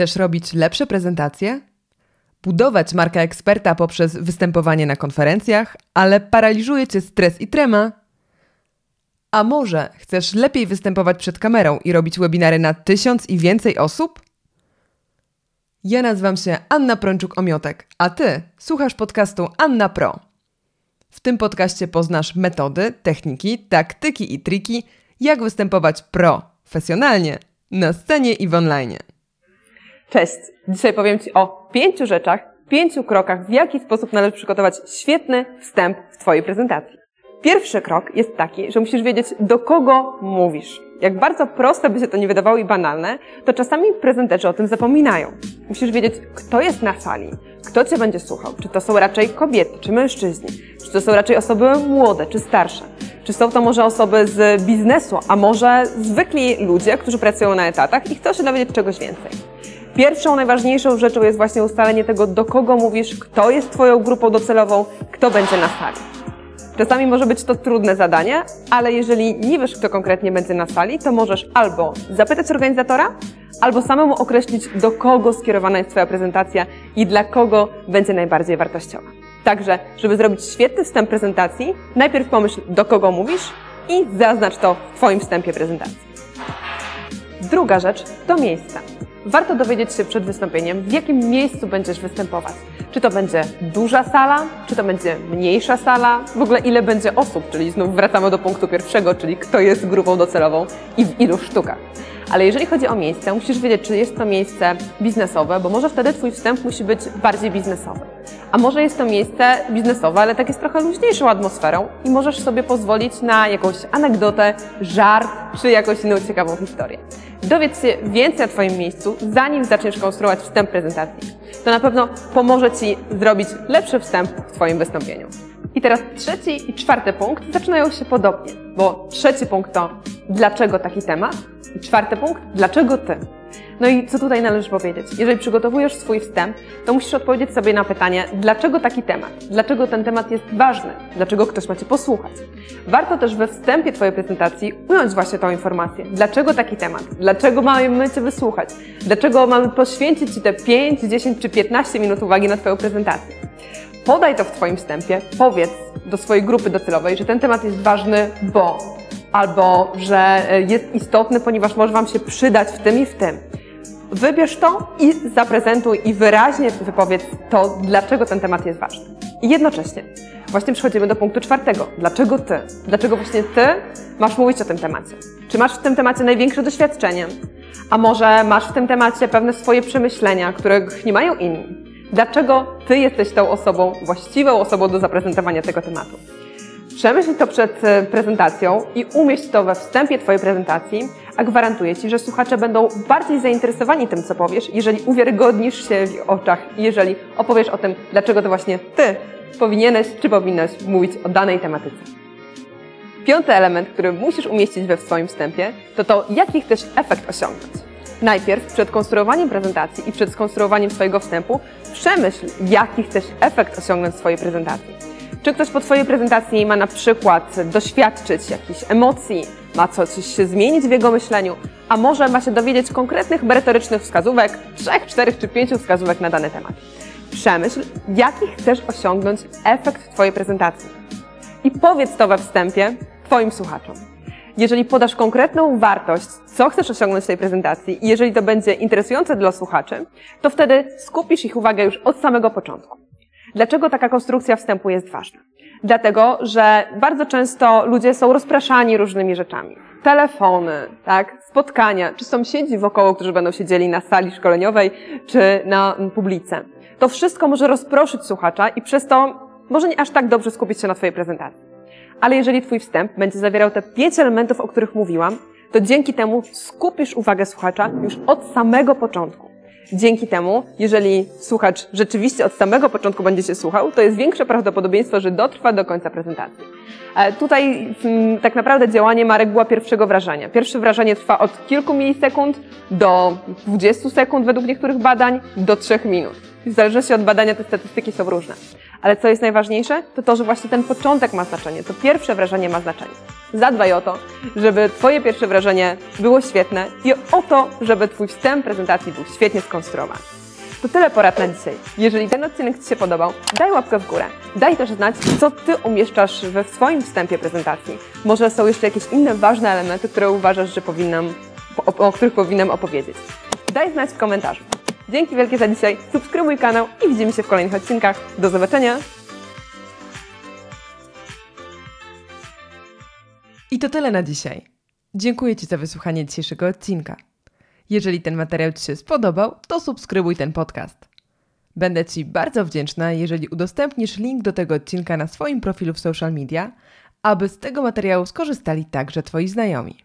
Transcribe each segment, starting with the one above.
Chcesz robić lepsze prezentacje? Budować markę eksperta poprzez występowanie na konferencjach, ale paraliżuje cię stres i trema? A może chcesz lepiej występować przed kamerą i robić webinary na tysiąc i więcej osób? Ja nazywam się Anna Prączuk-Omiotek, a ty słuchasz podcastu Anna Pro. W tym podcaście poznasz metody, techniki, taktyki i triki, jak występować profesjonalnie na scenie i w online. Cześć! Dzisiaj powiem Ci o pięciu rzeczach, pięciu krokach, w jaki sposób należy przygotować świetny wstęp w Twojej prezentacji. Pierwszy krok jest taki, że musisz wiedzieć, do kogo mówisz. Jak bardzo proste by się to nie wydawało i banalne, to czasami prezenterzy o tym zapominają. Musisz wiedzieć, kto jest na sali, kto Cię będzie słuchał. Czy to są raczej kobiety, czy mężczyźni, czy to są raczej osoby młode, czy starsze. Czy są to może osoby z biznesu, a może zwykli ludzie, którzy pracują na etatach i chcą się dowiedzieć czegoś więcej. Pierwszą, najważniejszą rzeczą jest właśnie ustalenie tego, do kogo mówisz, kto jest Twoją grupą docelową, kto będzie na sali. Czasami może być to trudne zadanie, ale jeżeli nie wiesz, kto konkretnie będzie na sali, to możesz albo zapytać organizatora, albo samemu określić, do kogo skierowana jest Twoja prezentacja i dla kogo będzie najbardziej wartościowa. Także, żeby zrobić świetny wstęp prezentacji, najpierw pomyśl, do kogo mówisz i zaznacz to w Twoim wstępie prezentacji. Druga rzecz to miejsce. Warto dowiedzieć się przed wystąpieniem, w jakim miejscu będziesz występować. Czy to będzie duża sala, czy to będzie mniejsza sala, w ogóle ile będzie osób, czyli znów wracamy do punktu pierwszego, czyli kto jest grupą docelową i w ilu sztukach. Ale jeżeli chodzi o miejsce, musisz wiedzieć, czy jest to miejsce biznesowe, bo może wtedy Twój wstęp musi być bardziej biznesowy. A może jest to miejsce biznesowe, ale takie z trochę luźniejszą atmosferą i możesz sobie pozwolić na jakąś anegdotę, żart czy jakąś inną ciekawą historię. Dowiedz się więcej o Twoim miejscu, zanim zaczniesz konstruować wstęp prezentacji. To na pewno pomoże Ci zrobić lepszy wstęp w Twoim wystąpieniu. I teraz trzeci i czwarty punkt zaczynają się podobnie, bo trzeci punkt to dlaczego taki temat i czwarty punkt dlaczego Ty. No i co tutaj należy powiedzieć? Jeżeli przygotowujesz swój wstęp, to musisz odpowiedzieć sobie na pytanie, dlaczego taki temat? Dlaczego ten temat jest ważny? Dlaczego ktoś ma Cię posłuchać? Warto też we wstępie Twojej prezentacji ująć właśnie tą informację. Dlaczego taki temat? Dlaczego mamy Cię wysłuchać? Dlaczego mamy poświęcić Ci te 5, 10 czy 15 minut uwagi na Twoją prezentację? Podaj to w Twoim wstępie, powiedz do swojej grupy docelowej, że ten temat jest ważny, bo albo że jest istotny, ponieważ może Wam się przydać w tym i w tym. Wybierz to i zaprezentuj i wyraźnie wypowiedz to, dlaczego ten temat jest ważny. I jednocześnie właśnie przechodzimy do punktu czwartego. Dlaczego ty? Dlaczego właśnie ty masz mówić o tym temacie? Czy masz w tym temacie największe doświadczenie? A może masz w tym temacie pewne swoje przemyślenia, których nie mają inni? Dlaczego ty jesteś tą osobą, właściwą osobą do zaprezentowania tego tematu? Przemyśl to przed e, prezentacją i umieść to we wstępie Twojej prezentacji, a gwarantuję Ci, że słuchacze będą bardziej zainteresowani tym, co powiesz, jeżeli uwiarygodnisz się w oczach i jeżeli opowiesz o tym, dlaczego to właśnie Ty powinieneś czy powinnaś mówić o danej tematyce. Piąty element, który musisz umieścić we swoim wstępie, to to, jaki chcesz efekt osiągnąć. Najpierw przed konstruowaniem prezentacji i przed skonstruowaniem swojego wstępu przemyśl, jaki chcesz efekt osiągnąć w swojej prezentacji. Czy ktoś po Twojej prezentacji ma na przykład doświadczyć jakichś emocji, ma coś się zmienić w jego myśleniu, a może ma się dowiedzieć konkretnych merytorycznych wskazówek, trzech, czterech czy pięciu wskazówek na dany temat. Przemyśl, jaki chcesz osiągnąć efekt Twojej prezentacji. I powiedz to we wstępie Twoim słuchaczom. Jeżeli podasz konkretną wartość, co chcesz osiągnąć w tej prezentacji i jeżeli to będzie interesujące dla słuchaczy, to wtedy skupisz ich uwagę już od samego początku. Dlaczego taka konstrukcja wstępu jest ważna? Dlatego, że bardzo często ludzie są rozpraszani różnymi rzeczami. Telefony, tak, spotkania, czy sąsiedzi wokoło, którzy będą siedzieli na sali szkoleniowej, czy na publice. To wszystko może rozproszyć słuchacza i przez to może nie aż tak dobrze skupić się na Twojej prezentacji. Ale jeżeli Twój wstęp będzie zawierał te pięć elementów, o których mówiłam, to dzięki temu skupisz uwagę słuchacza już od samego początku. Dzięki temu, jeżeli słuchacz rzeczywiście od samego początku będzie się słuchał, to jest większe prawdopodobieństwo, że dotrwa do końca prezentacji. E, tutaj mm, tak naprawdę działanie ma reguła pierwszego wrażenia. Pierwsze wrażenie trwa od kilku milisekund do 20 sekund według niektórych badań do 3 minut. W zależności od badania te statystyki są różne. Ale co jest najważniejsze, to to, że właśnie ten początek ma znaczenie, to pierwsze wrażenie ma znaczenie. Zadbaj o to, żeby Twoje pierwsze wrażenie było świetne i o to, żeby Twój wstęp prezentacji był świetnie skonstruowany. To tyle porad na dzisiaj. Jeżeli ten odcinek Ci się podobał, daj łapkę w górę. Daj też znać, co Ty umieszczasz we swoim wstępie prezentacji. Może są jeszcze jakieś inne ważne elementy, które uważasz, że powinnam, o, o których powinnam opowiedzieć. Daj znać w komentarzu. Dzięki wielkie za dzisiaj. Subskrybuj kanał i widzimy się w kolejnych odcinkach. Do zobaczenia! I to tyle na dzisiaj. Dziękuję Ci za wysłuchanie dzisiejszego odcinka. Jeżeli ten materiał Ci się spodobał, to subskrybuj ten podcast. Będę Ci bardzo wdzięczna, jeżeli udostępnisz link do tego odcinka na swoim profilu w social media, aby z tego materiału skorzystali także Twoi znajomi.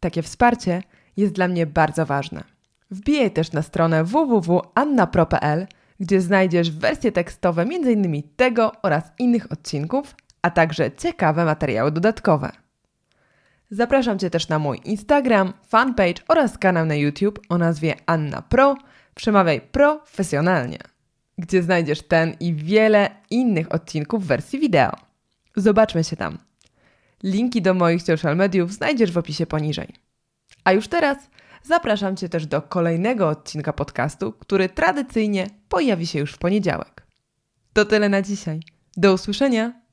Takie wsparcie jest dla mnie bardzo ważne. Wbijaj też na stronę www.annapro.pl, gdzie znajdziesz wersje tekstowe m.in. tego oraz innych odcinków, a także ciekawe materiały dodatkowe. Zapraszam Cię też na mój Instagram, fanpage oraz kanał na YouTube o nazwie Anna Pro. Przemawiaj profesjonalnie, gdzie znajdziesz ten i wiele innych odcinków w wersji wideo. Zobaczmy się tam. Linki do moich social mediów znajdziesz w opisie poniżej. A już teraz zapraszam Cię też do kolejnego odcinka podcastu, który tradycyjnie pojawi się już w poniedziałek. To tyle na dzisiaj. Do usłyszenia!